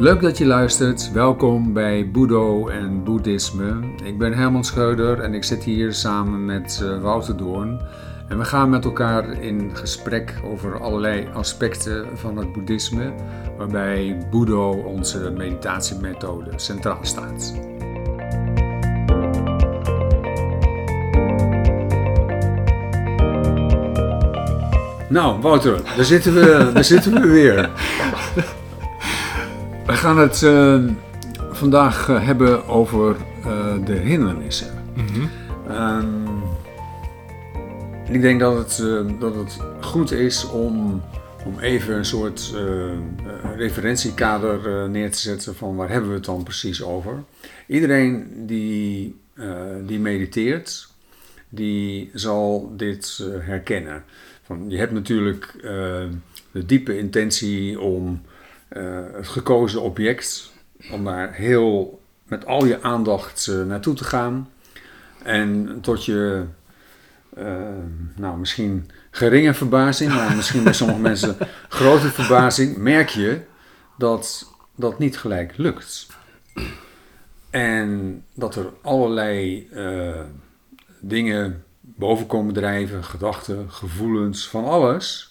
Leuk dat je luistert. Welkom bij Boedo en Boeddhisme. Ik ben Herman Scheuder en ik zit hier samen met uh, Wouter Doorn. En we gaan met elkaar in gesprek over allerlei aspecten van het boeddhisme, waarbij Boedo, onze meditatiemethode, centraal staat. Nou, Wouter, daar zitten we, daar zitten we weer. We gaan het uh, vandaag uh, hebben over uh, de hindernissen. Mm -hmm. ik denk dat het, dat het goed is om, om even een soort referentiekader neer te zetten van waar hebben we het dan precies over. Iedereen die, die mediteert, die zal dit herkennen. Van, je hebt natuurlijk de diepe intentie om het gekozen object, om daar heel met al je aandacht uh, naartoe te gaan. En tot je, uh, nou misschien geringe verbazing, maar misschien bij sommige mensen grote verbazing, merk je dat dat niet gelijk lukt. En dat er allerlei dingen boven komen drijven, gedachten, gevoelens, van alles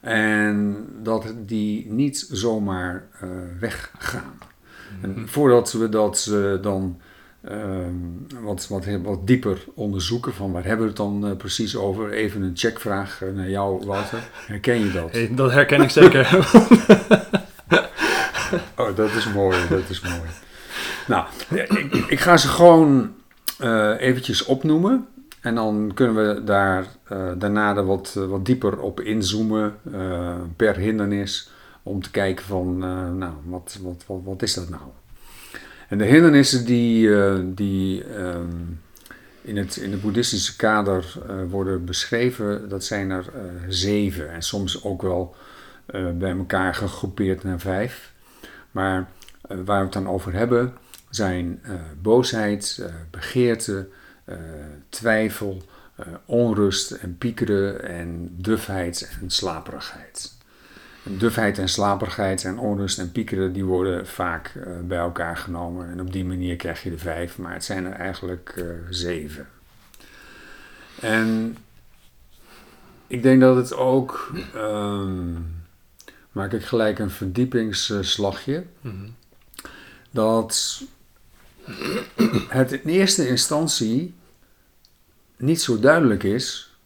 en dat die niet zomaar uh, weggaan. En mhm. voordat we dat uh, dan uh, wat, wat, wat dieper onderzoeken, van waar hebben we het dan uh, precies over, even een checkvraag naar jou, Wouter. Herken je dat? Hey, dat herken ik zeker. oh, dat is mooi, dat is mooi. Nou, ik, ik ga ze gewoon eventjes opnoemen. En dan kunnen we daar uh, daarna er wat, uh, wat dieper op inzoomen uh, per hindernis. Om te kijken van, nou, wat, wat, wat, wat is dat nou? En de hindernissen die, die um, in, het, in het boeddhistische kader worden beschreven, dat zijn er zeven. En soms ook wel bij elkaar gegroepeerd naar vijf. Maar waar we het dan over hebben, zijn boosheid, begeerte, twijfel, uh, onrust en piekeren en dufheid en slaperigheid. Dufheid en slaperigheid en onrust en piekeren die worden vaak uh, bij elkaar genomen en op die manier krijg je de vijf, maar het zijn er eigenlijk zeven. En ik denk dat het ook, um, maak ik gelijk een verdiepingsslagje, mm -hmm. dat het in eerste instantie niet zo duidelijk is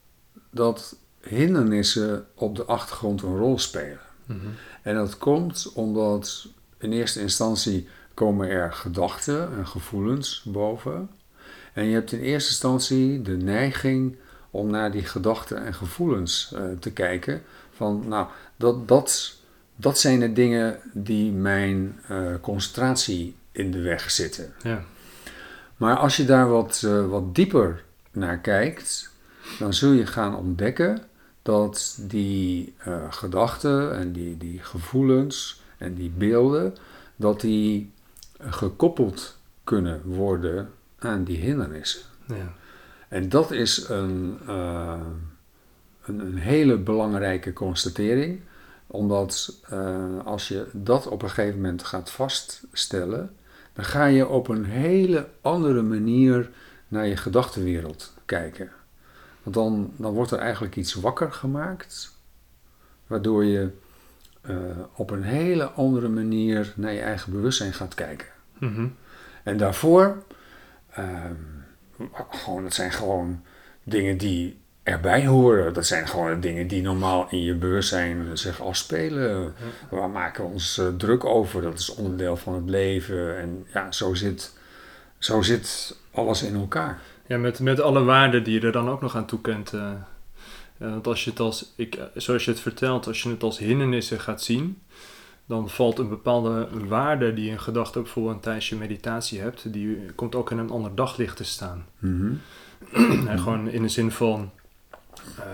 dat hindernissen op de achtergrond een rol spelen. Mhm. En dat komt omdat in eerste instantie komen er gedachten en gevoelens boven. En je hebt in eerste instantie de neiging om naar die gedachten en gevoelens uh, te kijken. Van nou, dat, dat, dat zijn de dingen die mijn uh, concentratie in de weg zitten. Ja. Maar als je daar wat, uh, wat dieper naar kijkt, dan zul je gaan ontdekken dat die uh, gedachten en die, die gevoelens en die beelden, dat die gekoppeld kunnen worden aan die hindernissen. Ja. En dat is een, uh, een, een, hele belangrijke constatering, omdat uh, als je dat op een gegeven moment gaat vaststellen, dan ga je op een hele andere manier naar je gedachtenwereld kijken. Want dan, dan wordt er eigenlijk iets wakker gemaakt, waardoor je uh, op een hele andere manier naar je eigen bewustzijn gaat kijken. Mm-hmm. En daarvoor, uh, gewoon, dat zijn gewoon dingen die erbij horen. Dat zijn gewoon dingen die normaal in je bewustzijn zich afspelen. Waar maken we ons uh, druk over? Dat is onderdeel van het leven. En ja, zo zit, zo zit alles in elkaar. Ja, met, met alle waarden die je er dan ook nog aan toekent. Uh, want als je het als, ik, zoals je het vertelt, als je het als hindernissen gaat zien, dan valt een bepaalde waarde die een gedachte ook voor een tijdens je meditatie hebt, die komt ook in een ander daglicht te staan. Mm en gewoon in de zin van, uh,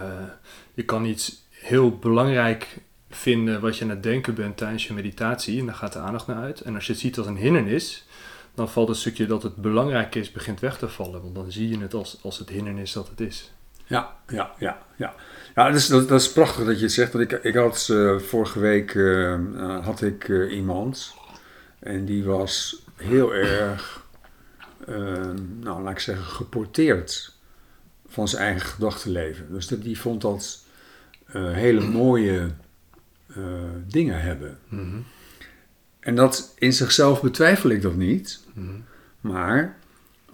je kan iets heel belangrijk vinden wat je aan het denken bent tijdens je meditatie, en daar gaat de aandacht naar uit. En als je het ziet als een hindernis, dan valt het stukje dat het belangrijk is, begint weg te vallen. Want dan zie je het als, als het hindernis dat het is. Ja, ja, ja, ja. Ja, dat is, dat, dat is prachtig dat je het zegt. Want ik, ik had uh, vorige week uh, had ik uh, iemand En die was heel erg, nou laat ik zeggen, geporteerd van zijn eigen gedachtenleven. Dus dat, die vond dat eh, hele mooie eh, dingen hebben. Mhm. En dat in zichzelf betwijfel ik dat niet. Mhm. Maar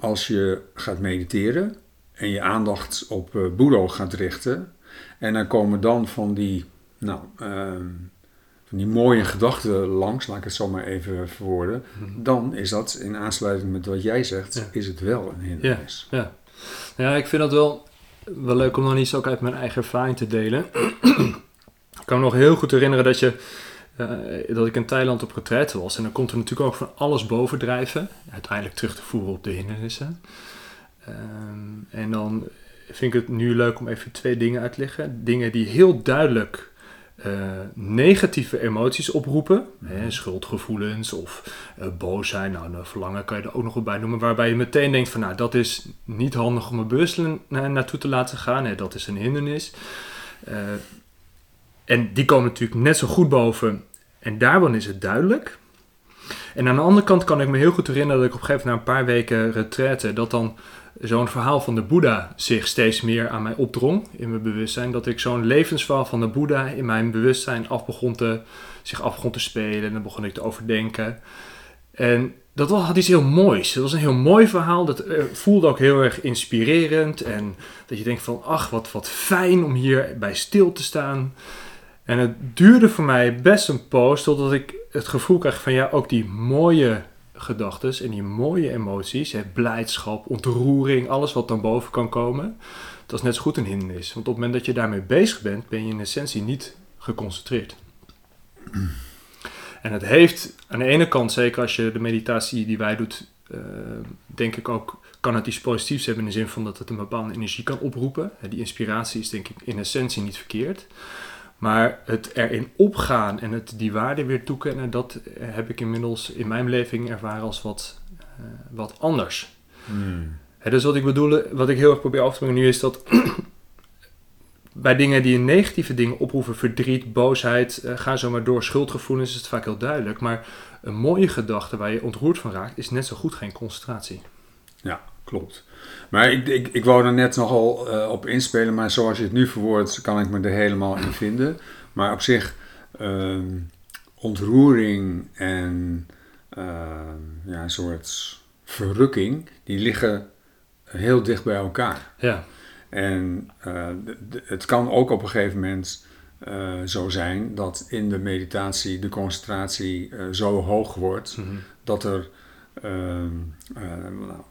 als je gaat mediteren en je aandacht op uh, Boeddha gaat richten, en dan komen dan van die, nou, ehm, van die mooie gedachten langs, laat ik het zo maar even verwoorden, Mhm. dan is dat in aansluiting met wat jij zegt, Ja. is het wel een hindernis. Ja. ja, ik vind dat wel, wel leuk om dan iets ook uit mijn eigen ervaring te delen. ik kan me nog heel goed herinneren dat, je, eh, dat ik in Thailand op retraite was. En dan komt er natuurlijk ook van alles bovendrijven. Uiteindelijk terug te voeren op de hindernissen. Ehm, en dan vind ik het nu leuk om even twee dingen uit te leggen. Dingen die heel duidelijk eh, negatieve emoties oproepen. Hè, schuldgevoelens of eh, boos zijn. Nou, een verlangen kan je er ook nog wel bij noemen. Waarbij je meteen denkt van, nou, dat is niet handig om er bewust na- naartoe te laten gaan. Hè, dat is een hindernis. En die komen natuurlijk net zo goed boven. En daarvan is het duidelijk. En aan de andere kant kan ik me heel goed herinneren dat ik op een gegeven moment na een paar weken retraite, dat dan zo'n verhaal van de Boeddha zich steeds meer aan mij opdrong in mijn bewustzijn. Dat ik zo'n levensverhaal van de Boeddha in mijn bewustzijn af begon te, zich af begon te spelen. En dan begon ik te overdenken. En dat had iets heel moois. Het was een heel mooi verhaal. Dat eh, voelde ook heel erg inspirerend. En dat je denkt van, ach, wat, wat fijn om hier bij stil te staan. En het duurde voor mij best een poos totdat ik het gevoel kreeg van, ja, ook die mooie gedachten en die mooie emoties, hè, blijdschap, ontroering, alles wat dan boven kan komen, dat is net zo goed een hindernis. Want op het moment dat je daarmee bezig bent, ben je in essentie niet geconcentreerd. En het heeft aan de ene kant, zeker als je de meditatie die wij doet, eh, denk ik ook, kan het iets positiefs hebben in de zin van dat het een bepaalde energie kan oproepen. Die inspiratie is denk ik in essentie niet verkeerd. Maar het erin opgaan en het die waarde weer toekennen, dat eh, heb ik inmiddels in mijn beleving ervaren als wat, eh, wat anders. Hmm. Dus wat ik bedoel, wat ik heel erg probeer af te brengen nu is dat bij dingen die een negatieve dingen oproepen, verdriet, boosheid, eh, ga zo maar door, schuldgevoelens, is het vaak heel duidelijk. Maar een mooie gedachte waar je ontroerd van raakt, is net zo goed geen concentratie. Ja, klopt. Maar ik, ik, ik wou er net nogal eh, op inspelen, maar zoals je het nu verwoordt, kan ik me er helemaal in vinden. Maar op zich, ehm, ontroering en ehm, ja, een soort verrukking, die liggen heel dicht bij elkaar. Ja, En eh, het kan ook op een gegeven moment eh, zo zijn dat in de meditatie de concentratie zo hoog wordt Mhm. dat er eh, nou,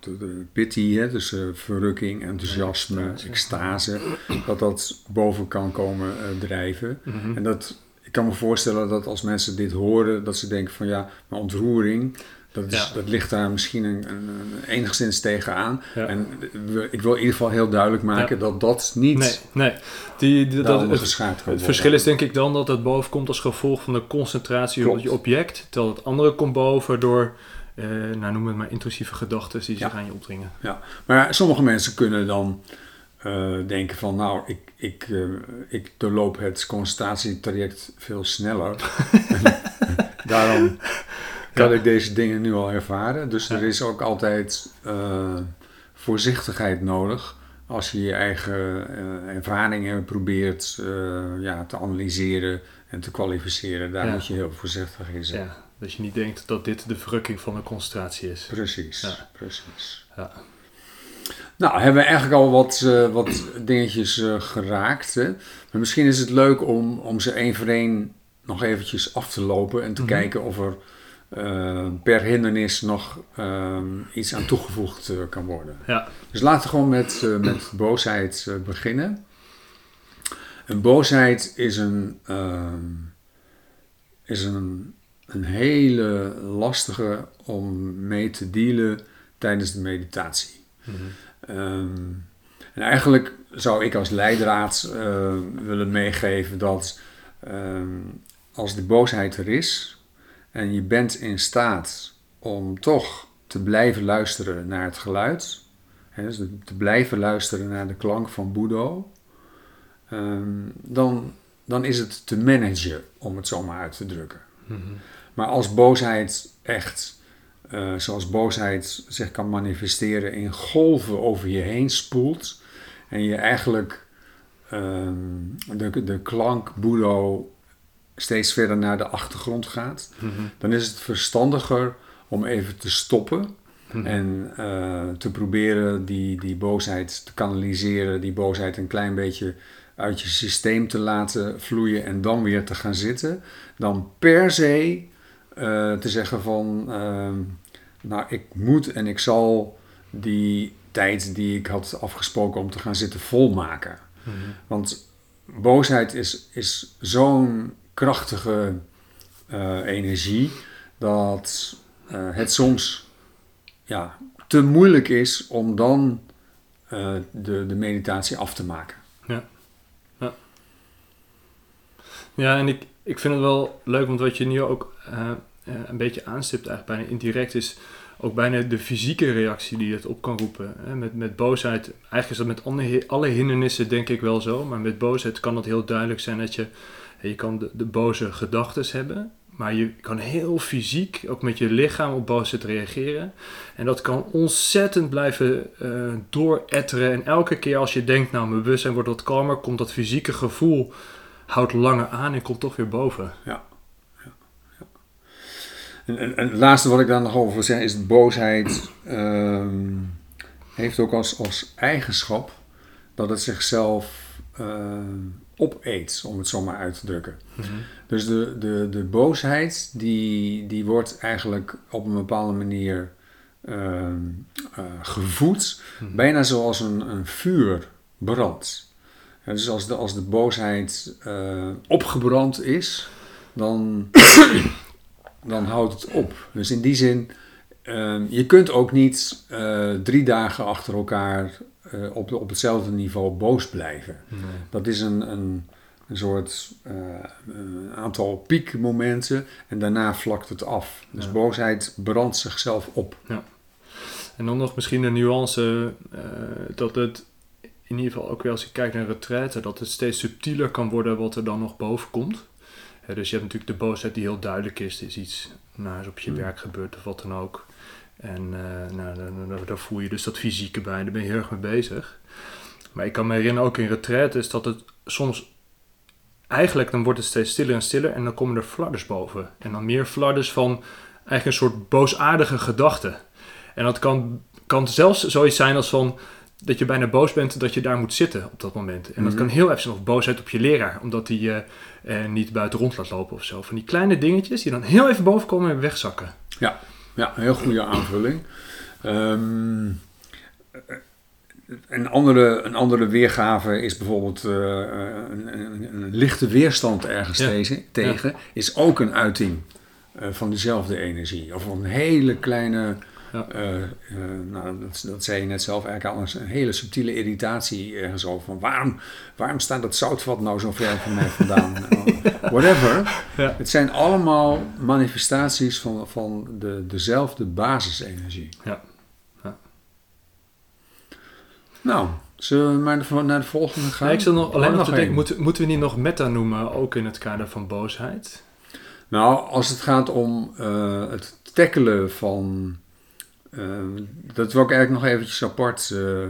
de, de pity, hè, dus eh, verrukking, enthousiasme, Extase. extase, dat dat boven kan komen eh, drijven. Mhm. En dat, ik kan me voorstellen dat als mensen dit horen, dat ze denken van ja, maar ontroering, dat, is, Ja. dat ligt daar misschien een, een, een enigszins tegenaan. Ja. En we- ik wil in ieder geval heel duidelijk maken dat dat niet Nee, nee. Die, die- dat, het, verschil is denk ik dan dat het boven komt als gevolg van de concentratie op je object. Terwijl het andere komt boven door, eh, nou noem het maar, intrusieve gedachten die zich Ja. aan je opdringen. Maar sommige mensen kunnen dan eh, denken van nou, ik, ik, eh, ik doorloop het concentratietraject veel sneller. Daarom kan ik deze dingen nu al ervaren. Dus er Ja. is ook altijd voorzichtigheid nodig als je je eigen ervaringen probeert ja, te analyseren en te kwalificeren. Daar Ja. moet je heel voorzichtig in zijn. Ja, dat je niet denkt dat dit de verrukking van de concentratie is. Precies, Ja. precies. Ja. Nou, hebben we eigenlijk al wat, eh, wat dingetjes eh, geraakt. Hè? Maar misschien is het leuk om, om ze één voor één nog eventjes af te lopen en te Mhm. kijken of er eh, per hindernis nog ehm, iets aan toegevoegd kan worden. Ja. Dus laten we gewoon met, met boosheid beginnen. Een boosheid is een, ehm, is een, een hele lastige om mee te dealen tijdens de meditatie. Mhm. Ehm, en eigenlijk zou ik als leidraad eh, willen meegeven dat ehm, als de boosheid er is en je bent in staat om toch te blijven luisteren naar het geluid, hè, dus te blijven luisteren naar de klank van Boeddha, ehm, dan, dan is het te managen, om het zo maar uit te drukken. Mhm. Maar als boosheid echt, eh, zoals boosheid zich kan manifesteren in golven over je heen spoelt en je eigenlijk ehm, de, de klank Boedo steeds verder naar de achtergrond gaat, Mhm. dan is het verstandiger om even te stoppen Mhm. en eh, te proberen die, die boosheid te kanaliseren, die boosheid een klein beetje uit je systeem te laten vloeien en dan weer te gaan zitten, dan per se eh, te zeggen van, ehm, nou ik moet en ik zal die tijd die ik had afgesproken om te gaan zitten volmaken. Mhm. Want boosheid is, is zo'n krachtige eh, energie dat eh, het soms ja, te moeilijk is om dan de, de meditatie af te maken. Ja, en ik, ik vind het wel leuk, want wat je nu ook eh, eh, een beetje aanstipt, eigenlijk bijna indirect, is ook bijna de fysieke reactie die het op kan roepen. Hè. Met, met boosheid, eigenlijk is dat met alle, hindernissen denk ik wel zo, maar met boosheid kan het heel duidelijk zijn dat je, je kan de, de boze gedachten hebben, maar je kan heel fysiek, ook met je lichaam op boosheid reageren. En dat kan ontzettend blijven eh dooretteren. En elke keer als je denkt, nou mijn bewustzijn wordt wat kalmer, komt dat fysieke gevoel houdt langer aan en komt toch weer boven. En, en, en het laatste wat ik daar nog over wil zeggen is boosheid ehm, heeft ook als, als eigenschap dat het zichzelf ehm, opeet, om het zo maar uit te drukken. Dus de, de, de boosheid die, die wordt eigenlijk op een bepaalde manier ehm, eh, gevoed, bijna zoals een, een vuur brandt. Ja, dus als de, als de boosheid eh, opgebrand is, dan, dan houdt het op. Dus in die zin, ehm, je kunt ook niet eh, drie dagen achter elkaar eh, op, op hetzelfde niveau boos blijven. Dat is een, een, een soort een aantal piekmomenten en daarna vlakt het af. Dus Ja. boosheid brandt zichzelf op. En dan nog misschien de nuance dat het in ieder geval ook weer als je kijkt naar retraite, dat het steeds subtieler kan worden wat er dan nog boven komt. Dus je hebt natuurlijk de boosheid die heel duidelijk is. Er is iets naars op je Hmm. werk gebeurd of wat dan ook. En eh, nou, daar voel je dus dat fysieke bij. Daar ben je heel erg mee bezig. Maar ik kan me herinneren ook in retraite is dat het soms... Eigenlijk dan wordt het steeds stiller en stiller en dan komen er fladders boven. En dan meer fladders van eigenlijk een soort boosaardige gedachten. En dat kan, kan zelfs zoiets zijn als van dat je bijna boos bent dat je daar moet zitten op dat moment. En dat Mhm. kan heel even zijn of boosheid op je leraar, omdat hij je eh, niet buiten rond laat lopen of zo. Van die kleine dingetjes die dan heel even boven komen en wegzakken. Ja, een heel goede aanvulling. Ehm, een, andere, een andere weergave is bijvoorbeeld eh, een, een, een lichte weerstand ergens Ja. tegen, tegen is ook een uiting eh, van dezelfde energie. Of een hele kleine, Ja. eh, eh, nou, dat, dat zei je net zelf eigenlijk al, een hele subtiele irritatie ergens over. Van waarom, waarom staat dat zoutvat nou zo ver van mij vandaan? Whatever. Ja. Het zijn allemaal manifestaties van, van de, dezelfde basisenergie. Ja. Ja. Nou, zullen we maar naar de volgende gaan? Ja, ik zat nog alleen Oh, nog te denken, één. moeten, moeten we niet nog meta noemen, ook in het kader van boosheid? Nou, als het gaat om eh, het tackelen van... eh, dat wil ik eigenlijk nog eventjes apart eh,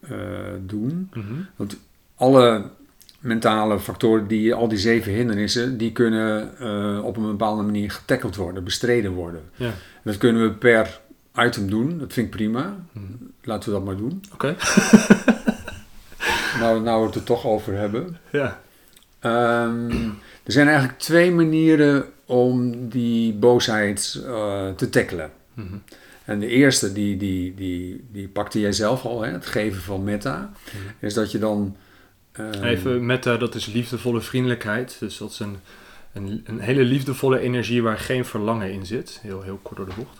eh, doen. Mhm. Alle mentale factoren, die, al die zeven hindernissen, die kunnen op een bepaalde manier getackeld worden, bestreden worden. Ja. Dat kunnen we per item doen, dat vind ik prima. Mhm. Laten we dat maar doen. Oké. Nou, nou we het er toch over hebben. Ja. Ehm, er zijn eigenlijk twee manieren om die boosheid te tackelen. Mhm. En de eerste, die, die, die, die pakte jij zelf al, hè? het geven van meta. Is dat je dan... ehm, Even meta, dat is liefdevolle vriendelijkheid. Dus dat is een, een, een hele liefdevolle energie waar geen verlangen in zit. Heel, heel kort door de bocht.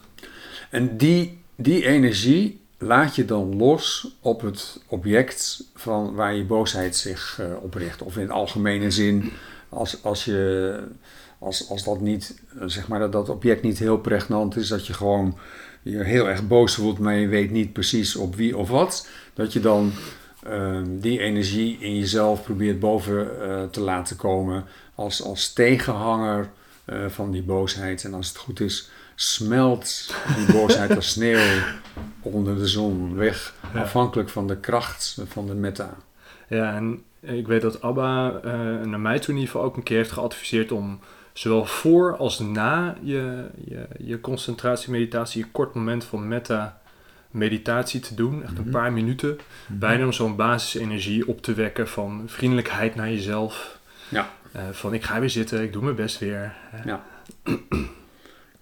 En die, die energie laat je dan los op het object van waar je boosheid zich eh, op richt. Of in algemene zin, als, als, je, als, als dat niet, eh, zeg maar dat dat object niet heel pregnant is, dat je gewoon je heel erg boos voelt, maar je weet niet precies op wie of wat, dat je dan ehm, die energie in jezelf probeert boven eh, te laten komen als, als tegenhanger eh, van die boosheid. En als het goed is, smelt die boosheid als sneeuw onder de zon weg. Ja. Afhankelijk van de kracht van de meta. Ja, en ik weet dat Abba naar mij toe in ieder geval ook een keer heeft geadviseerd om zowel voor als na je, je, je concentratie, meditatie, een kort moment van metta meditatie te doen. Echt een Mhm. paar minuten. Bijna om zo'n basisenergie op te wekken van vriendelijkheid naar jezelf. Ja. Eh, van ik ga weer zitten, ik doe mijn best weer.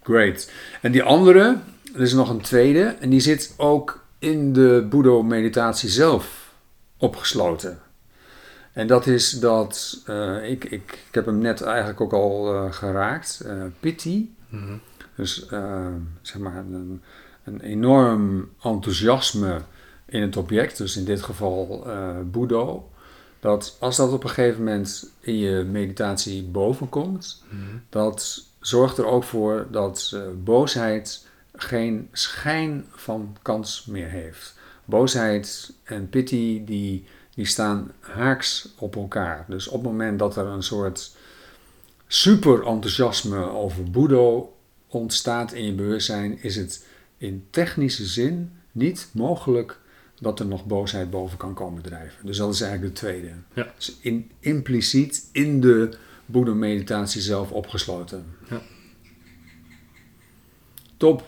Great. En die andere, er is nog een tweede. En die zit ook in de Boedo-meditatie zelf opgesloten. En dat is dat, eh, ik, ik, ik heb hem net eigenlijk ook al eh, geraakt, eh pity. Mhm. Dus zeg maar een, een enorm enthousiasme in het object, dus in dit geval Boedo. Dat als dat op een gegeven moment in je meditatie bovenkomt, Mhm. dat zorgt er ook voor dat boosheid geen schijn van kans meer heeft. Boosheid en pity die, die staan haaks op elkaar. Dus op het moment dat er een soort super enthousiasme over Boedo ontstaat in je bewustzijn, is het in technische zin niet mogelijk dat er nog boosheid boven kan komen drijven. Dus dat is eigenlijk de tweede. Ja. Dus in, impliciet in de Boeddha-meditatie zelf opgesloten. Ja. Top.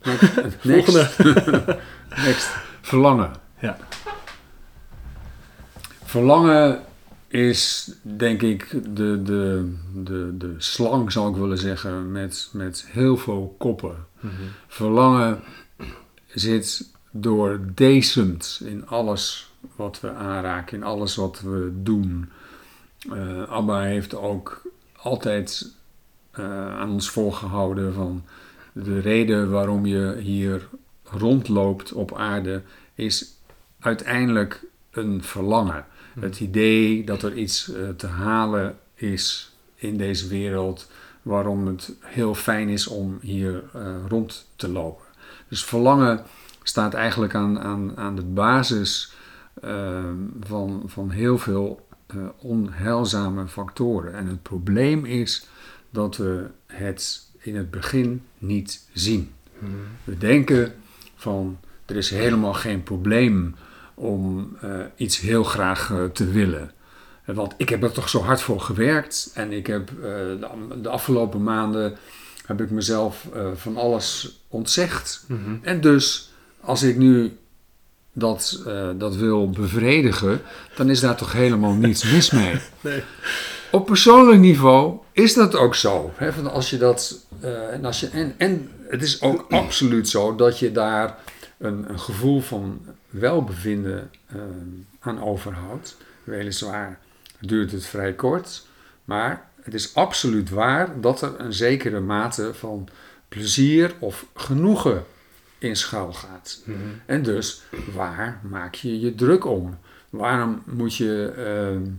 Next. Volgende. Next. Verlangen. Ja. Verlangen is denk ik de, de, de, de slang, zou ik willen zeggen, met, met heel veel koppen. Mhm. Verlangen zit doordecent in alles wat we aanraken, in alles wat we doen. Eh, Abba heeft ook altijd eh, aan ons voorgehouden van de reden waarom je hier rondloopt op aarde is uiteindelijk een verlangen. Het idee dat er iets eh, te halen is in deze wereld, waarom het heel fijn is om hier eh, rond te lopen. Dus verlangen staat eigenlijk aan, aan, aan de basis eh, van, van heel veel eh, onheilzame factoren. En het probleem is dat we het in het begin niet zien. Mhm. We denken van er is helemaal geen probleem om eh, iets heel graag eh, te willen. Eh, Want ik heb er toch zo hard voor gewerkt en ik heb de, de afgelopen maanden heb ik mezelf van alles ontzegd. Mhm. En dus als ik nu dat, dat wil bevredigen, dan is daar toch helemaal niets mis mee. Nee. Op persoonlijk niveau is dat ook zo. Hè? Van als je dat, en, als je, en, en het is ook absoluut zo dat je daar een, een gevoel van welbevinden eh, aan overhoudt. Weliswaar duurt het vrij kort, maar het is absoluut waar dat er een zekere mate van plezier of genoegen in schuil gaat. Mhm. En dus, waar maak je je druk om? Waarom moet je eh,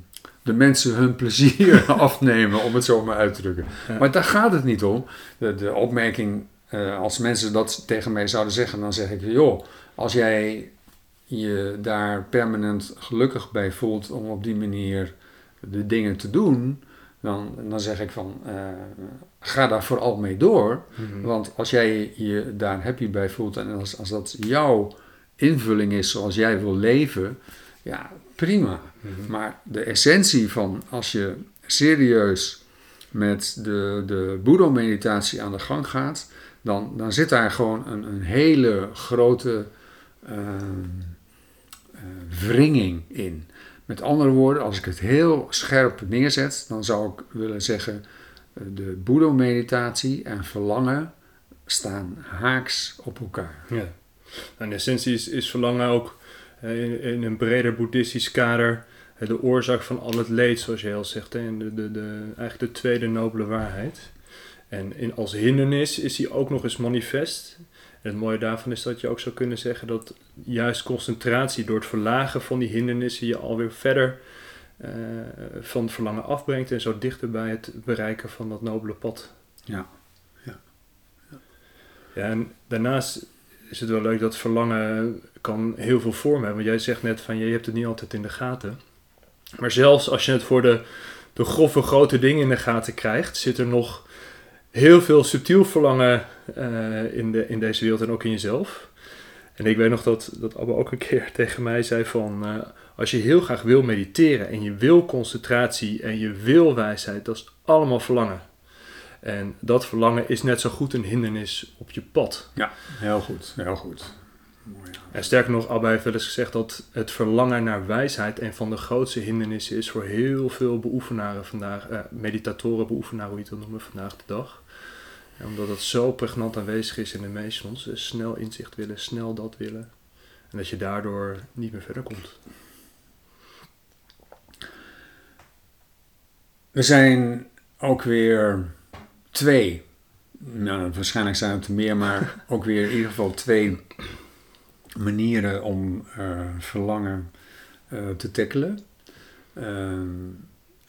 de mensen hun plezier afnemen, om het zo maar uit te drukken? Ja. Maar daar gaat het niet om. De, de opmerking, eh, als mensen dat tegen mij zouden zeggen, dan zeg ik, joh, als jij je daar permanent gelukkig bij voelt om op die manier de dingen te doen, dan, dan zeg ik van, eh, ga daar vooral mee door. Mhm. Want als jij je daar happy bij voelt en als, als dat jouw invulling is zoals jij wil leven, ja, prima. Mhm. Maar de essentie van als je serieus met de, de Boeddha-meditatie aan de gang gaat, dan, dan zit daar gewoon een, een hele grote ehm, eh, wringing in. Met andere woorden, als ik het heel scherp neerzet, dan zou ik willen zeggen, eh, de Boeddha-meditatie en verlangen staan haaks op elkaar. Ja. Nou, in essentie is, verlangen ook eh, in, een breder boeddhistisch kader eh, de oorzaak van al het leed, zoals je al zegt. En de, de, de, eigenlijk de tweede nobele waarheid. En in, als hindernis is die ook nog eens manifest. En het mooie daarvan is dat je ook zou kunnen zeggen dat juist concentratie door het verlagen van die hindernissen je alweer verder eh, van het verlangen afbrengt en zo dichter bij het bereiken van dat nobele pad. Ja. Ja, en daarnaast is het wel leuk dat verlangen kan heel veel vormen hebben. Want jij zegt net van je hebt het niet altijd in de gaten. Maar zelfs als je het voor de, de grove grote dingen in de gaten krijgt, zit er nog heel veel subtiel verlangen eh, in, de, in deze wereld en ook in jezelf. En ik weet nog dat, dat Abba ook een keer tegen mij zei van... eh, als je heel graag wil mediteren en je wil concentratie en je wil wijsheid, dat is allemaal verlangen. En dat verlangen is net zo goed een hindernis op je pad. Heel goed, heel goed. Mooi, ja. En sterker nog, Abba heeft wel eens gezegd dat het verlangen naar wijsheid een van de grootste hindernissen is voor heel veel beoefenaren vandaag, eh, meditatoren, beoefenaren, hoe je het wil noemen, vandaag de dag. En omdat het zo pregnant aanwezig is in de meesten van ons, dus snel inzicht willen, snel dat willen. En dat je daardoor niet meer verder komt. Er zijn ook weer twee, nou, waarschijnlijk zijn het er meer, maar ook weer in ieder geval twee manieren om eh, verlangen eh, te tackelen.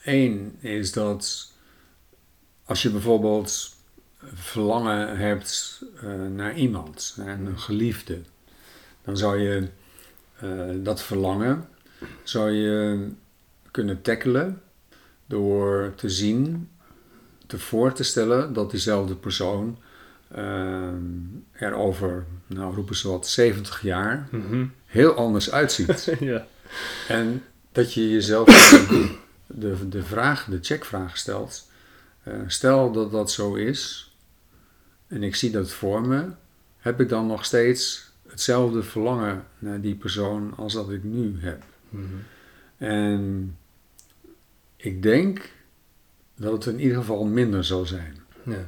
Eén is dat als je bijvoorbeeld verlangen hebt eh, naar iemand, naar een geliefde, dan zou je eh, dat verlangen zou je kunnen tackelen door te zien, te voor te stellen dat diezelfde persoon eh, er over, nou roepen ze wat, 70 jaar heel anders uitziet. ja. En dat je jezelf de, de, de vraag, de checkvraag stelt. stel dat dat zo is en ik zie dat voor me, heb ik dan nog steeds hetzelfde verlangen naar die persoon als dat ik nu heb? Mhm. En ik denk dat het in ieder geval minder zal zijn. ja.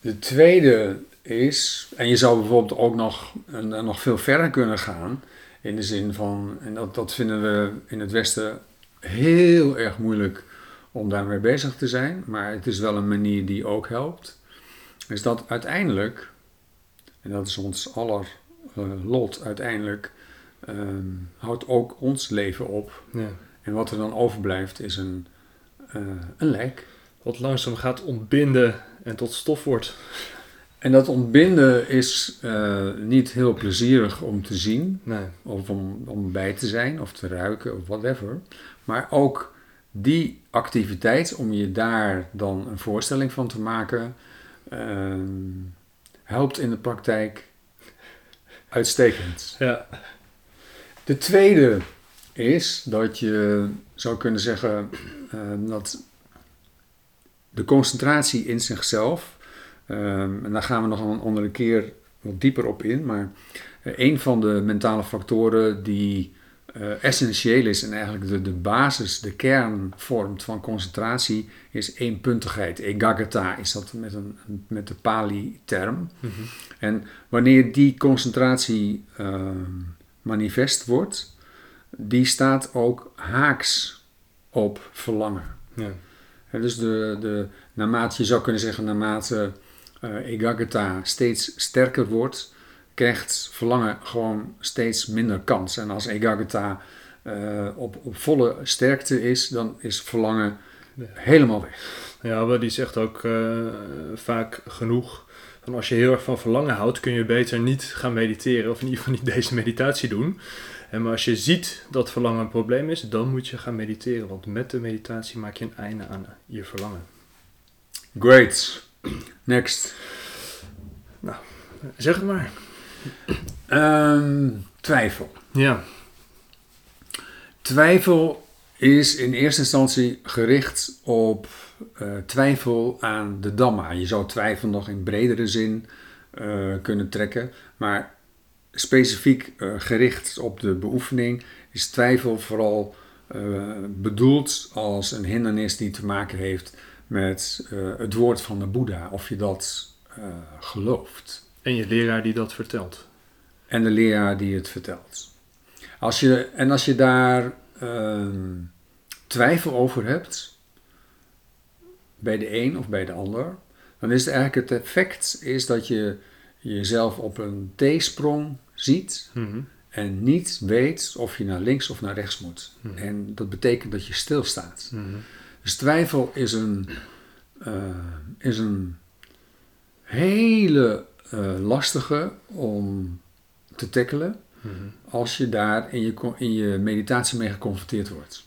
De tweede is, en je zou bijvoorbeeld ook nog, en, nog veel verder kunnen gaan, in de zin van, en dat, dat vinden we in het Westen heel erg moeilijk om daarmee bezig te zijn, maar het is wel een manier die ook helpt, is dat uiteindelijk, en dat is ons aller eh, lot uiteindelijk, ehm, houdt ook ons leven op. ja. En wat er dan overblijft is een, eh, een lijk. Wat langzaam gaat ontbinden en tot stof wordt. En dat ontbinden is eh, niet heel plezierig om te zien, Nee. of om, om bij te zijn, of te ruiken, of whatever. Maar ook die activiteit, om je daar dan een voorstelling van te maken, ehm, helpt in de praktijk uitstekend. Ja. De tweede is dat je zou kunnen zeggen ehm, dat de concentratie in zichzelf, ehm, en daar gaan we nog een andere keer wat dieper op in, maar eh, een van de mentale factoren die eh, essentieel is en eigenlijk de, de basis, de kern vormt van concentratie, is eenpuntigheid. Egagata is dat met, een, met de Pali-term. Mhm. En wanneer die concentratie ehm, manifest wordt, die staat ook haaks op verlangen. Ja. Dus de, de, naarmate, je zou kunnen zeggen, naarmate eh Egagata steeds sterker wordt, krijgt verlangen gewoon steeds minder kans. En als Egagata eh, op, op volle sterkte is, dan is verlangen Ja. helemaal weg. Ja, maar die zegt ook eh, vaak genoeg. Van als je heel erg van verlangen houdt, kun je beter niet gaan mediteren. Of in ieder geval niet deze meditatie doen. En maar als je ziet dat verlangen een probleem is, dan moet je gaan mediteren. Want met de meditatie maak je een einde aan je verlangen. Great. Next. Zeg het maar. Ehm, twijfel. Ja. Twijfel is in eerste instantie gericht op eh, twijfel aan de Dhamma. Je zou twijfel nog in bredere zin eh, kunnen trekken, maar specifiek eh, gericht op de beoefening is twijfel vooral bedoeld als een hindernis die te maken heeft met het woord van de Boeddha, of je dat gelooft. En je leraar die dat vertelt. En de leraar die het vertelt. Als je, en als je daar ehm, twijfel over hebt, bij de een of bij de ander, dan is het eigenlijk het effect is dat je jezelf op een T-sprong ziet Mhm. en niet weet of je naar links of naar rechts moet. Mhm. En dat betekent dat je stilstaat. Mhm. Dus twijfel is een, eh, is een hele eh, lastige om te tackelen Mhm. als je daar in je, in je meditatie mee geconfronteerd wordt.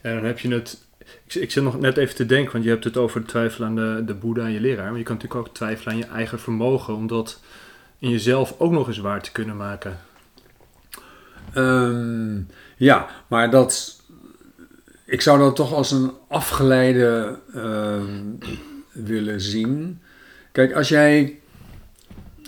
En dan heb je het ik, ik zit nog net even te denken, want je hebt het over twijfelen aan de, de Boeddha en je leraar. Maar je kan natuurlijk ook twijfelen aan je eigen vermogen, om dat in jezelf ook nog eens waar te kunnen maken. Ehm, ja, maar dat, ik zou dat toch als een afgeleide ehm, willen zien. Kijk, als jij,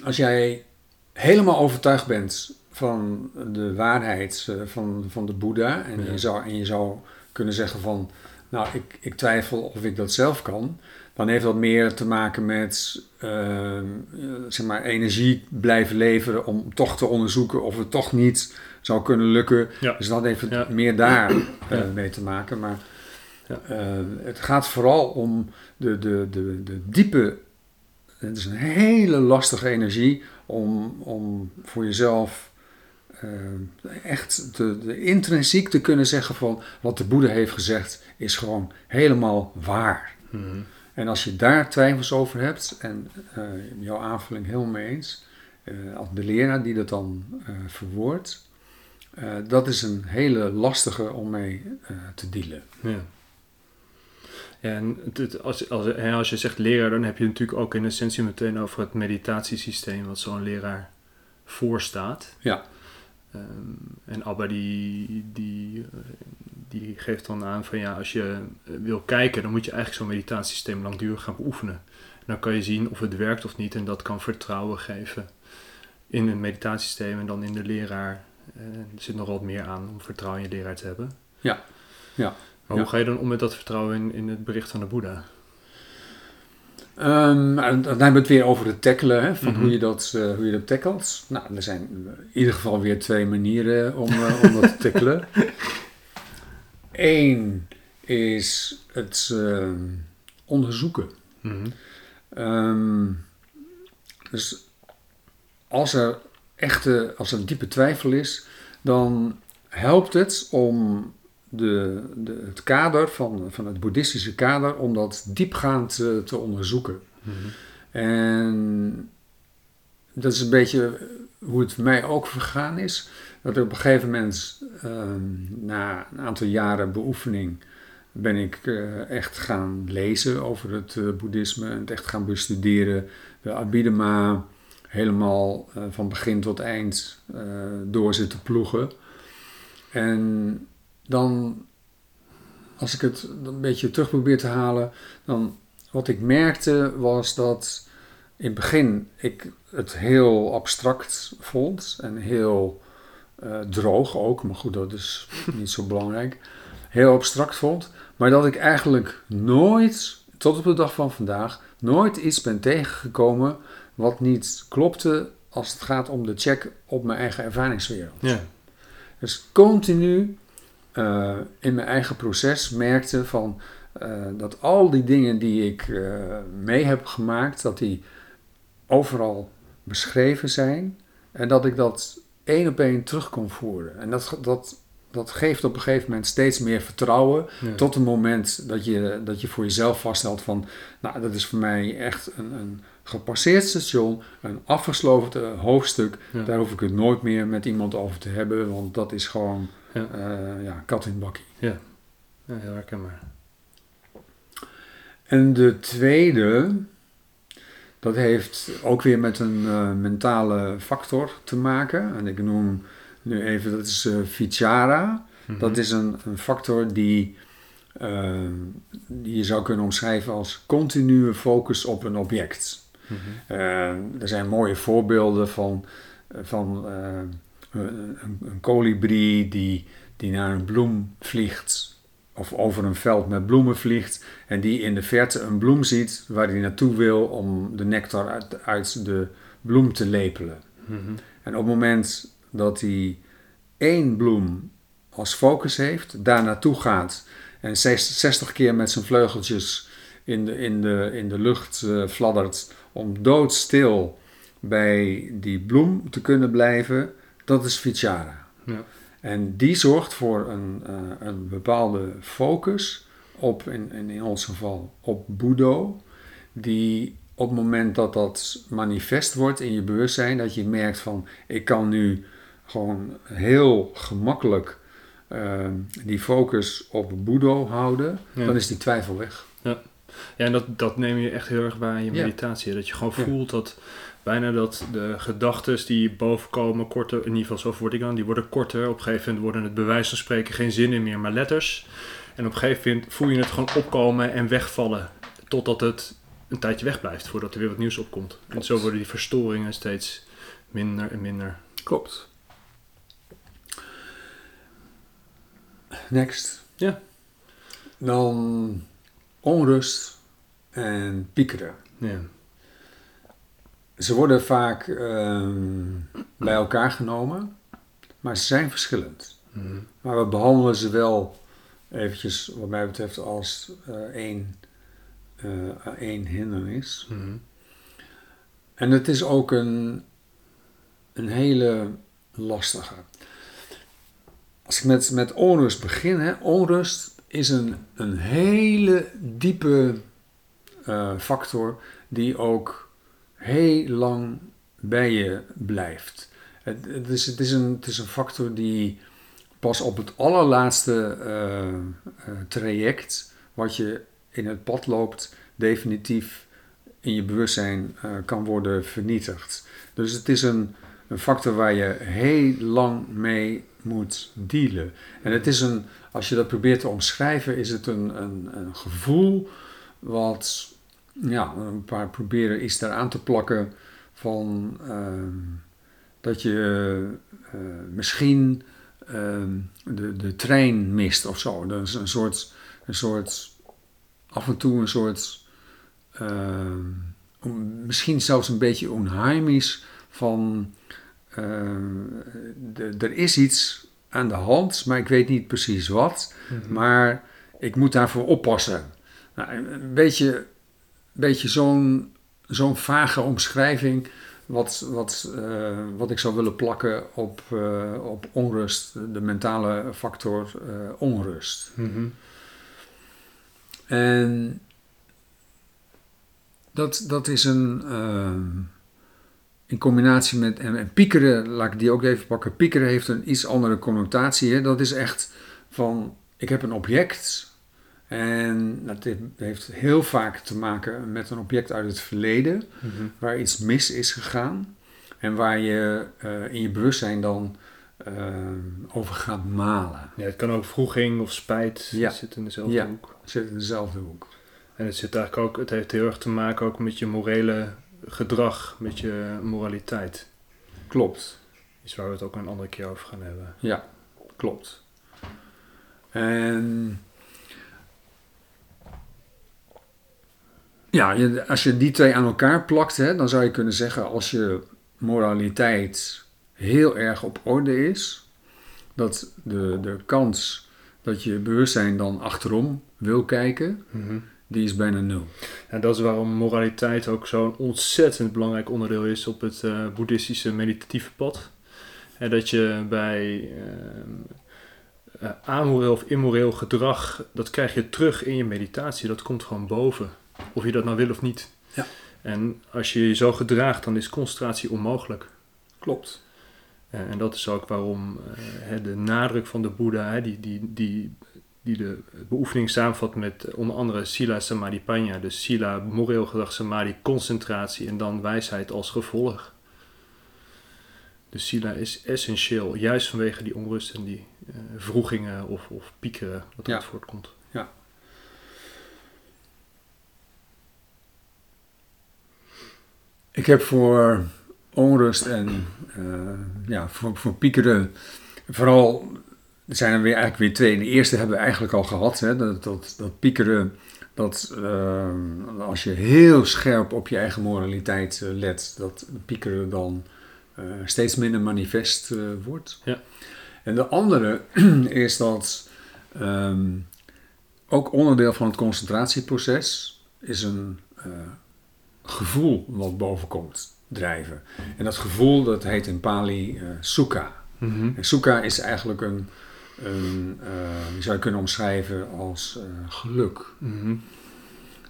als jij helemaal overtuigd bent van de waarheid eh, van, van de Boeddha en, Ja. je zou, en je zou kunnen zeggen van, nou, ik, ik twijfel of ik dat zelf kan, dan heeft dat meer te maken met ehm, eh, zeg maar, energie blijven leveren om toch te onderzoeken of het toch niet zou kunnen lukken. Ja. Dus dat heeft Ja. meer daar eh, mee te maken. Maar Ja. het gaat vooral om de, de, de, de diepe. Het is een hele lastige energie om, om voor jezelf eh, echt de, de intrinsiek te kunnen zeggen van wat de Boeddha heeft gezegd is gewoon helemaal waar. Mhm. En als je daar twijfels over hebt, en eh, jouw aanvulling helemaal mee eens, als de leraar die dat dan verwoordt, dat is een hele lastige om mee te dealen. Ja. En het, het- als, als, als je zegt leraar, dan heb je natuurlijk ook in essentie meteen over het meditatiesysteem wat zo'n leraar voorstaat. Ja. Ehm, en Abba die, die, die geeft dan aan van ja, als je eh, wil kijken, dan moet je eigenlijk zo'n meditatiesysteem langdurig gaan beoefenen. En dan kan je zien of het werkt of niet en dat kan vertrouwen geven in een meditatiesysteem en dan in de leraar. Eh, er zit nog wat meer aan om vertrouwen in je leraar te hebben. Ja. Ja. Maar Ja. hoe ga je dan om met dat vertrouwen in, in het bericht van de Boeddha? En dan hebben we het weer over het tackelen, hè, van Mhm. hoe, je dat, eh, hoe je dat tackelt. Nou, er zijn in ieder geval weer twee manieren om, eh, om dat te tackelen. Eén is het ehm, onderzoeken. Ehm, dus als er echte, als er diepe twijfel is, dan helpt het om de, de, het kader van, van het boeddhistische kader, om dat diepgaand te, te onderzoeken. En dat is een beetje hoe het mij ook vergaan is. Dat ik op een gegeven moment, ehm, na een aantal jaren beoefening, ben ik eh, echt gaan lezen over het eh, boeddhisme en het echt gaan bestuderen. De Abhidhamma helemaal eh, van begin tot eind door zitten ploegen. En dan, als ik het een beetje terug probeer te halen, dan wat ik merkte was dat in het begin ik het heel abstract vond en heel eh, droog ook, maar goed, dat is niet zo belangrijk. Heel abstract vond, maar dat ik eigenlijk nooit, tot op de dag van vandaag, nooit iets ben tegengekomen wat niet klopte als het gaat om de check op mijn eigen ervaringswereld. Ja. Dus continu eh, in mijn eigen proces merkte van eh, dat al die dingen die ik eh, mee heb gemaakt, dat die overal beschreven zijn en dat ik dat één op één terug kon voeren. En dat, dat, dat geeft op een gegeven moment steeds meer vertrouwen Ja. tot het moment dat je, dat je voor jezelf vaststelt van, nou dat is voor mij echt een, een gepasseerd station, een afgesloten hoofdstuk. Ja. Daar hoef ik het nooit meer met iemand over te hebben, want dat is gewoon Ja. eh, ja, kat in bakkie. Ja, heel herkenbaar. En de tweede, dat heeft ook weer met een eh, mentale factor te maken. En ik noem nu even, dat is Vichara. Mhm. Dat is een, een factor die, eh, die je zou kunnen omschrijven als continue focus op een object. Mhm. Er zijn mooie voorbeelden van, van een, een, kolibrie die, die naar een bloem vliegt. Of over een veld met bloemen vliegt. En die in de verte een bloem ziet waar hij naartoe wil om de nectar uit, uit de bloem te lepelen. Mhm. En op het moment dat hij één bloem als focus heeft, daar naartoe gaat en 60 keer met zijn vleugeltjes in de, in de, in de lucht eh, fladdert om doodstil bij die bloem te kunnen blijven, dat is Vichara. Ja. En die zorgt voor een, eh, een bepaalde focus op, in, in, in ons geval, op Boedo, die op het moment dat dat manifest wordt in je bewustzijn, dat je merkt van, ik kan nu gewoon heel gemakkelijk ehm, die focus op Boedo houden, Ja. dan is die twijfel weg. Ja, en dat, dat neem je echt heel erg waar in je Ja. meditatie. Dat je gewoon Ja. voelt dat bijna dat de gedachten die bovenkomen, korter, in ieder geval zo word ik dan, die worden korter. Op een gegeven moment worden het bij wijze van spreken geen zinnen meer, maar letters. En op een gegeven moment voel je het gewoon opkomen en wegvallen. Totdat het een tijdje wegblijft, voordat er weer wat nieuws opkomt. En zo worden die verstoringen steeds minder en minder. Klopt. Next. Ja. Dan onrust en piekeren. Ja. Ze worden vaak ehm, bij elkaar genomen, maar ze zijn verschillend. Mhm. Maar we behandelen ze wel eventjes, wat mij betreft, als eh, één, eh, één hindernis. Mhm. En het is ook een, een hele lastige. Als ik met, met onrust begin, hè, onrust is een, een hele diepe eh, factor die ook heel lang bij je blijft. Het, het, is, het, is een, het is een factor die pas op het allerlaatste eh, eh, traject wat je in het pad loopt, definitief in je bewustzijn eh, kan worden vernietigd. Dus het is een, een factor waar je heel lang mee moet dealen. En het is een, als je dat probeert te omschrijven, is het een, een, een gevoel wat, ja, een paar proberen iets daaraan te plakken van ehm, dat je eh, misschien ehm, de, de trein mist of zo. Dat is een soort, een soort, af en toe een soort, ehm, misschien zelfs een beetje onheimisch van, de- er is iets aan de hand, maar ik weet niet precies wat. Mhm. Maar ik moet daarvoor oppassen. Nou, een beetje, beetje zo'n zo'n vage omschrijving wat, wat, eh, wat ik zou willen plakken op, eh, op onrust, de mentale factor eh, onrust. Mhm. En dat, dat is een. in combinatie met. En, en piekeren, laat ik die ook even pakken. Piekeren heeft een iets andere connotatie. Hè? Dat is echt van. Ik heb een object. En dat heeft- heel vaak te maken met een object uit het verleden. Mhm. Waar iets mis is gegaan. En waar je eh, in je bewustzijn dan ehm, over gaat malen. Ja, het kan ook vroeging of spijt. Ja. Zit in dezelfde Ja. hoek. Zit in dezelfde hoek. En het zit eigenlijk ook, het heeft heel erg te maken ook met je morele gedrag, met je moraliteit. Klopt. Iets waar we het ook een andere keer over gaan hebben. Ja, klopt. En ja, als je die twee aan elkaar plakt, hè, dan zou je kunnen zeggen als je moraliteit heel erg op orde is, dat de, de kans dat je bewustzijn dan achterom wil kijken, die is bijna nul. En dat is waarom moraliteit ook zo'n ontzettend belangrijk onderdeel is op het eh, boeddhistische meditatieve pad. En dat je bij ehm, eh, amoreel of immoreel gedrag, dat krijg je terug in je meditatie. Dat komt gewoon boven. Of je dat nou wil of niet. Ja. En als je je zo gedraagt, dan is concentratie onmogelijk. Klopt. Eh, en dat is ook waarom eh, de nadruk van de Boeddha, die, die, die, die de beoefening samenvat met eh, onder andere Sila Samadhi Panya, dus Sila, moreel gedrag, Samadhi, concentratie en dan wijsheid als gevolg. Dus Sila is essentieel, juist vanwege die onrust en die eh vroegingen of, of piekeren wat Ja. uit voortkomt. Ik heb voor onrust en eh, ja, voor, voor piekeren, vooral, er zijn er weer eigenlijk weer twee. De eerste hebben we eigenlijk al gehad, hè, dat, dat, dat piekeren, dat eh, als je heel scherp op je eigen moraliteit eh, let, dat piekeren dan steeds minder manifest wordt. Ja. En de andere is dat ehm, ook onderdeel van het concentratieproces is een gevoel wat boven komt drijven. En dat gevoel dat heet in Pali eh sukha. En sukha is eigenlijk een, een eh, die zou je kunnen omschrijven als eh, geluk. Mhm.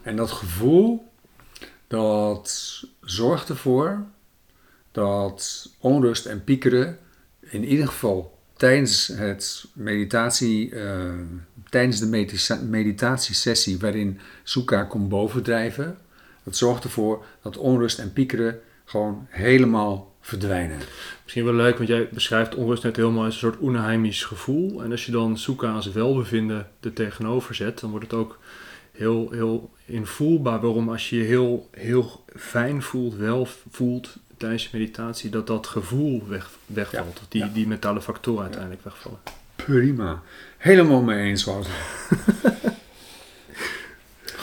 En dat gevoel, dat zorgt ervoor dat onrust en piekeren in ieder geval tijdens het meditatie, tijdens de medita meditatiesessie waarin Sukha komt bovendrijven, dat zorgt ervoor dat onrust en piekeren gewoon helemaal verdwijnen. Misschien wel leuk, want jij beschrijft onrust net helemaal als een soort onheimisch gevoel. En als je dan Sukha als welbevinden er tegenover zet, dan wordt het ook heel, heel invoelbaar. Waarom als je je heel, heel fijn voelt, wel voelt tijdens je meditatie, dat dat gevoel weg, wegvalt. Ja, Die, ja. die mentale factoren uiteindelijk wegvallen. Prima. Helemaal mee eens, Wouter.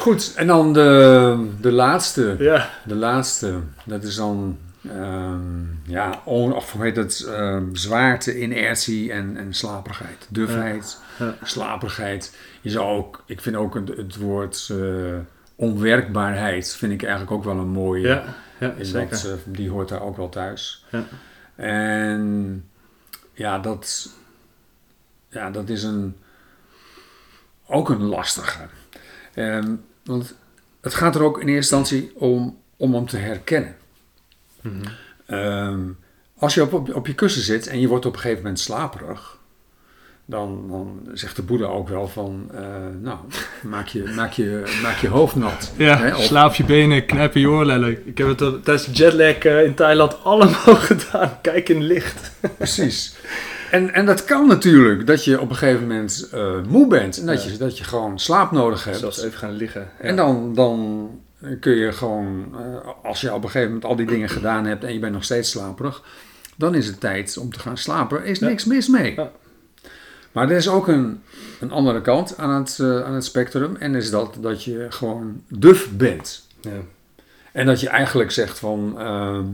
Goed, en dan de, de laatste. Ja, De laatste, dat is dan, ehm, ja, on, of hoe heet het, ehm, zwaarte, inertie en, en slaperigheid. Dufheid, Ja. slaperigheid. Je zou ook, ik vind ook het, het woord eh, onwerkbaarheid, vind ik eigenlijk ook wel een mooie. ja, ja zeker. dat, eh, die hoort daar ook wel thuis. Ja. En ja, dat, ja, dat is een, ook een lastige. Ehm, want het gaat er ook in eerste instantie om, om hem te herkennen. Mhm. Ehm, als je op, op, op je kussen zit en je wordt op een gegeven moment slaperig, dan, dan zegt de Boeddha ook wel van, eh, nou, maak je, maak, je, maak je hoofd nat. Ja, Hè, of- slaap je benen, knijp je oorlellen. Ik heb het tijdens de jetlag eh, in Thailand allemaal gedaan. Kijk in licht. Precies. En, en dat kan natuurlijk, dat je op een gegeven moment eh, moe bent en dat, Ja. je, dat je gewoon slaap nodig hebt. Zelfs even gaan liggen. Ja. En dan, dan kun je gewoon, eh, als je op een gegeven moment al die dingen gedaan hebt en je bent nog steeds slaperig, dan is het tijd om te gaan slapen. Er is Ja. niks mis mee. Maar er is ook een, een andere kant aan het, eh, aan het spectrum en is dat dat je gewoon duf bent. Ja. En dat je eigenlijk zegt van ehm,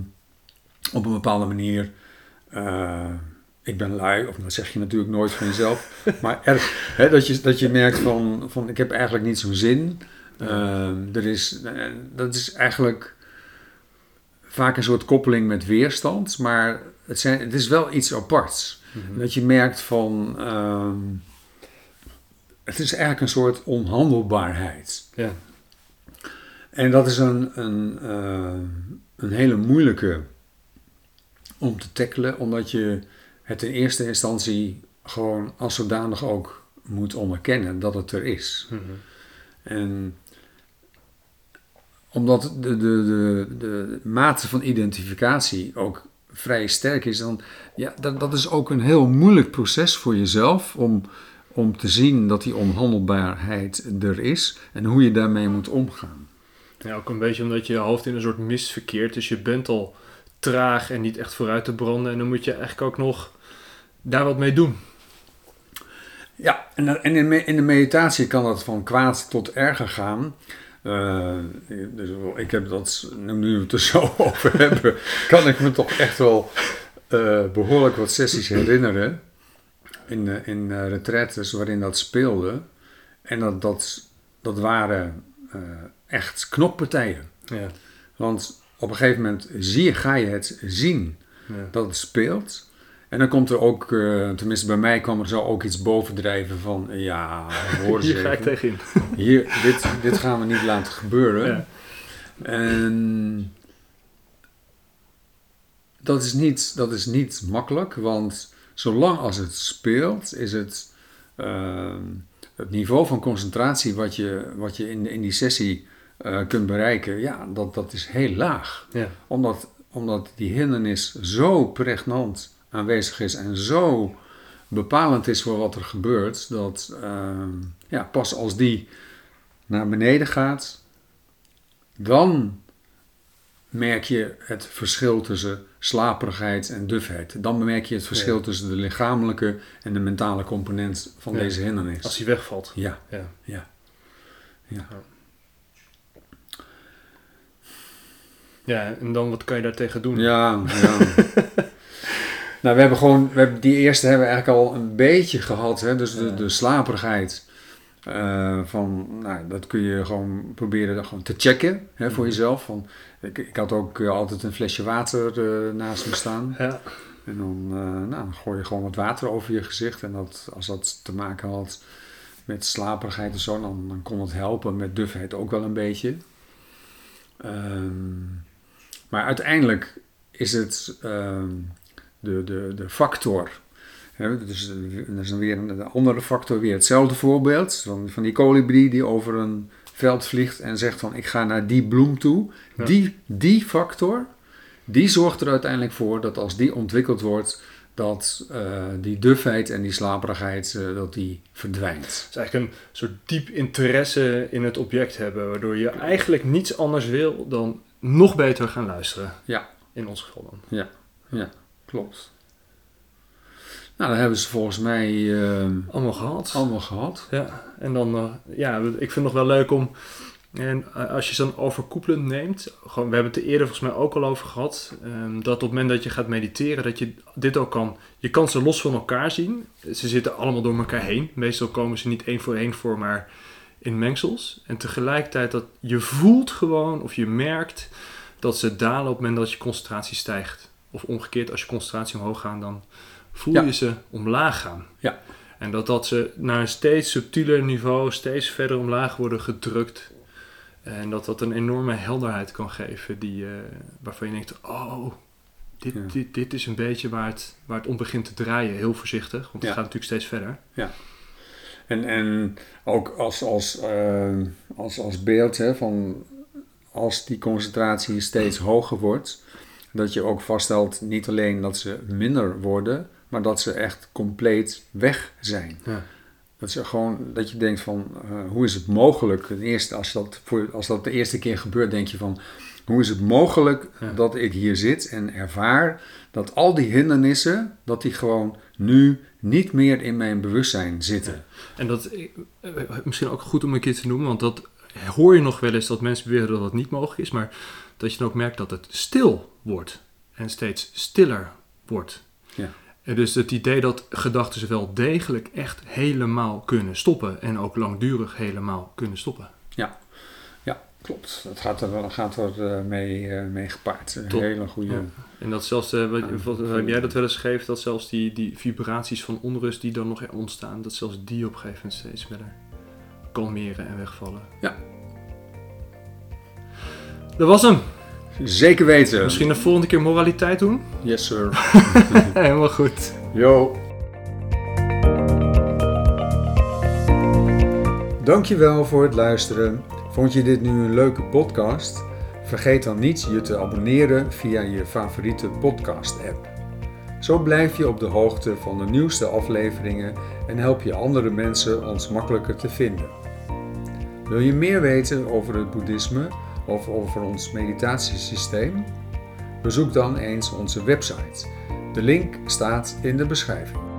op een bepaalde manier, ik ben lui, of dat zeg je natuurlijk nooit van jezelf, maar erg, hè, dat, je, dat je merkt van, van ik heb eigenlijk niet zo'n zin. Ehm, er is, eh, dat is eigenlijk vaak een soort koppeling met weerstand, maar het, zijn, het is wel iets aparts. Mhm. Dat je merkt van, ehm, het is eigenlijk een soort onhandelbaarheid. Ja. En dat is een, een, eh, een hele moeilijke om te tackelen, omdat je het in eerste instantie gewoon als zodanig ook moet onderkennen dat het er is. Mhm. En omdat de, de, de, de mate van identificatie ook vrij sterk is, dan ja, dat, dat is ook een heel moeilijk proces voor jezelf om, om te zien dat die onhandelbaarheid er is en hoe je daarmee moet omgaan. Ja, ook een beetje omdat je hoofd in een soort mist verkeert. Dus je bent al traag en niet echt vooruit te branden. En dan moet je eigenlijk ook nog daar wat mee doen. Ja, en, in, me- in de meditatie kan dat van kwaad tot erger gaan. Eh, dus ik heb dat, nu we het er zo over hebben, kan ik me toch echt wel eh, behoorlijk wat sessies herinneren. In, eh, in eh, retraites waarin dat speelde. En dat, dat, dat waren eh, echt knokpartijen. Ja. Want op een gegeven moment zie je, ga je het zien ja. dat het speelt. En dan komt er ook, eh, tenminste bij mij kwam er zo ook iets bovendrijven van, ja, hoor eens Hier ga ik tegenin. Hier, dit, dit gaan we niet laten gebeuren. Ja. En dat is, niet, dat is niet makkelijk, want zolang als het speelt, is het ehm, het niveau van concentratie wat je, wat je in, in die sessie eh, kunt bereiken, ja, dat, dat is heel laag Ja. omdat, omdat die hindernis zo pregnant aanwezig is en zo bepalend is voor wat er gebeurt, dat ehm, ja, pas als die naar beneden gaat, dan merk je het verschil tussen slaperigheid en dufheid. Dan merk je het verschil Ja. tussen de lichamelijke en de mentale component van Ja. deze hindernis. Als hij wegvalt. Ja, Ja. ja. Ja. ja, en dan wat kan je daartegen doen? Ja, ja. nou, we hebben gewoon, we hebben, die eerste hebben we eigenlijk al een beetje gehad. Hè? Dus de, de slaperigheid. eh, van, nou, dat kun je gewoon proberen gewoon te checken hè, voor jezelf. Van, ik, ik had ook eh, altijd een flesje water eh, naast me staan. Ja. En dan, nou, dan gooi je gewoon wat water over je gezicht. En dat, als dat te maken had met slaperigheid of zo, dan, dan kon het helpen. Met dufheid ook wel een beetje. Ehm, maar uiteindelijk is het ehm, de, de, de factor Hè, dus dat is dan weer een andere factor, weer hetzelfde voorbeeld. Van, van die kolibrie die over een veld vliegt en zegt van ik ga naar die bloem toe. Ja. Die, die factor, die zorgt er uiteindelijk voor dat als die ontwikkeld wordt, dat eh, die dufheid en die slaperigheid, eh, dat die verdwijnt. Het is eigenlijk een soort diep interesse in het object hebben, waardoor je eigenlijk niets anders wil dan nog beter gaan luisteren. Ja. In ons geval dan. Klopt. Nou, dan hebben ze volgens mij eh, Allemaal gehad. allemaal gehad. Ja, en dan, eh, ja, ik vind het nog wel leuk om, en eh, als je ze dan overkoepelend neemt, gewoon, we hebben het er eerder volgens mij ook al over gehad, ehm, dat op het moment dat je gaat mediteren, dat je dit ook kan, je kan ze los van elkaar zien. Ze zitten allemaal door elkaar heen. Meestal komen ze niet één voor één voor, maar in mengsels. En tegelijkertijd dat je voelt gewoon, of je merkt, dat ze dalen op het moment dat je concentratie stijgt. Of omgekeerd, als je concentratie omhoog gaat, dan voel Ja. je ze omlaag gaan. Ja. En dat dat ze naar een steeds subtieler niveau, steeds verder omlaag worden gedrukt. En dat dat een enorme helderheid kan geven, die, eh, waarvan je denkt, oh, dit, Ja. dit, dit is een beetje waar het, waar het om begint te draaien. Heel voorzichtig, want het Ja. gaat natuurlijk steeds verder. En, en ook als, als, eh, als, als beeld hè, van als die concentratie steeds hoger wordt, dat je ook vaststelt niet alleen dat ze minder worden, maar dat ze echt compleet weg zijn. Ja. Dat, ze gewoon, dat je denkt van, eh, hoe is het mogelijk? Ten eerste, als, dat voor, als dat de eerste keer gebeurt, denk je van, hoe is het mogelijk Ja. dat ik hier zit en ervaar dat al die hindernissen, dat die gewoon nu niet meer in mijn bewustzijn zitten. En dat eh, eh, misschien ook goed om een keer te noemen, want dat hoor je nog wel eens dat mensen beweren dat het niet mogelijk is, maar dat je dan ook merkt dat het stil wordt en steeds stiller wordt. Ja. En dus het idee dat gedachten wel degelijk echt helemaal kunnen stoppen en ook langdurig helemaal kunnen stoppen. Ja, klopt. Dat gaat er, gaat er eh, mee, eh, mee gepaard. Een hele goede. Ja. En dat zelfs, eh, wat, Ja, jij dat wel eens gegeven, dat zelfs die, die vibraties van onrust die dan nog ontstaan, dat zelfs die op een gegeven moment steeds verder kalmeren en wegvallen. Ja. Dat was hem. Zeker weten. Misschien de volgende keer moraliteit doen? Yes, sir. Helemaal goed. Yo. Dankjewel voor het luisteren. Vond je dit nu een leuke podcast? Vergeet dan niet je te abonneren via je favoriete podcast-app. Zo blijf je op de hoogte van de nieuwste afleveringen en help je andere mensen ons makkelijker te vinden. Wil je meer weten over het boeddhisme of over ons meditatiesysteem? Bezoek dan eens onze website. De link staat in de beschrijving.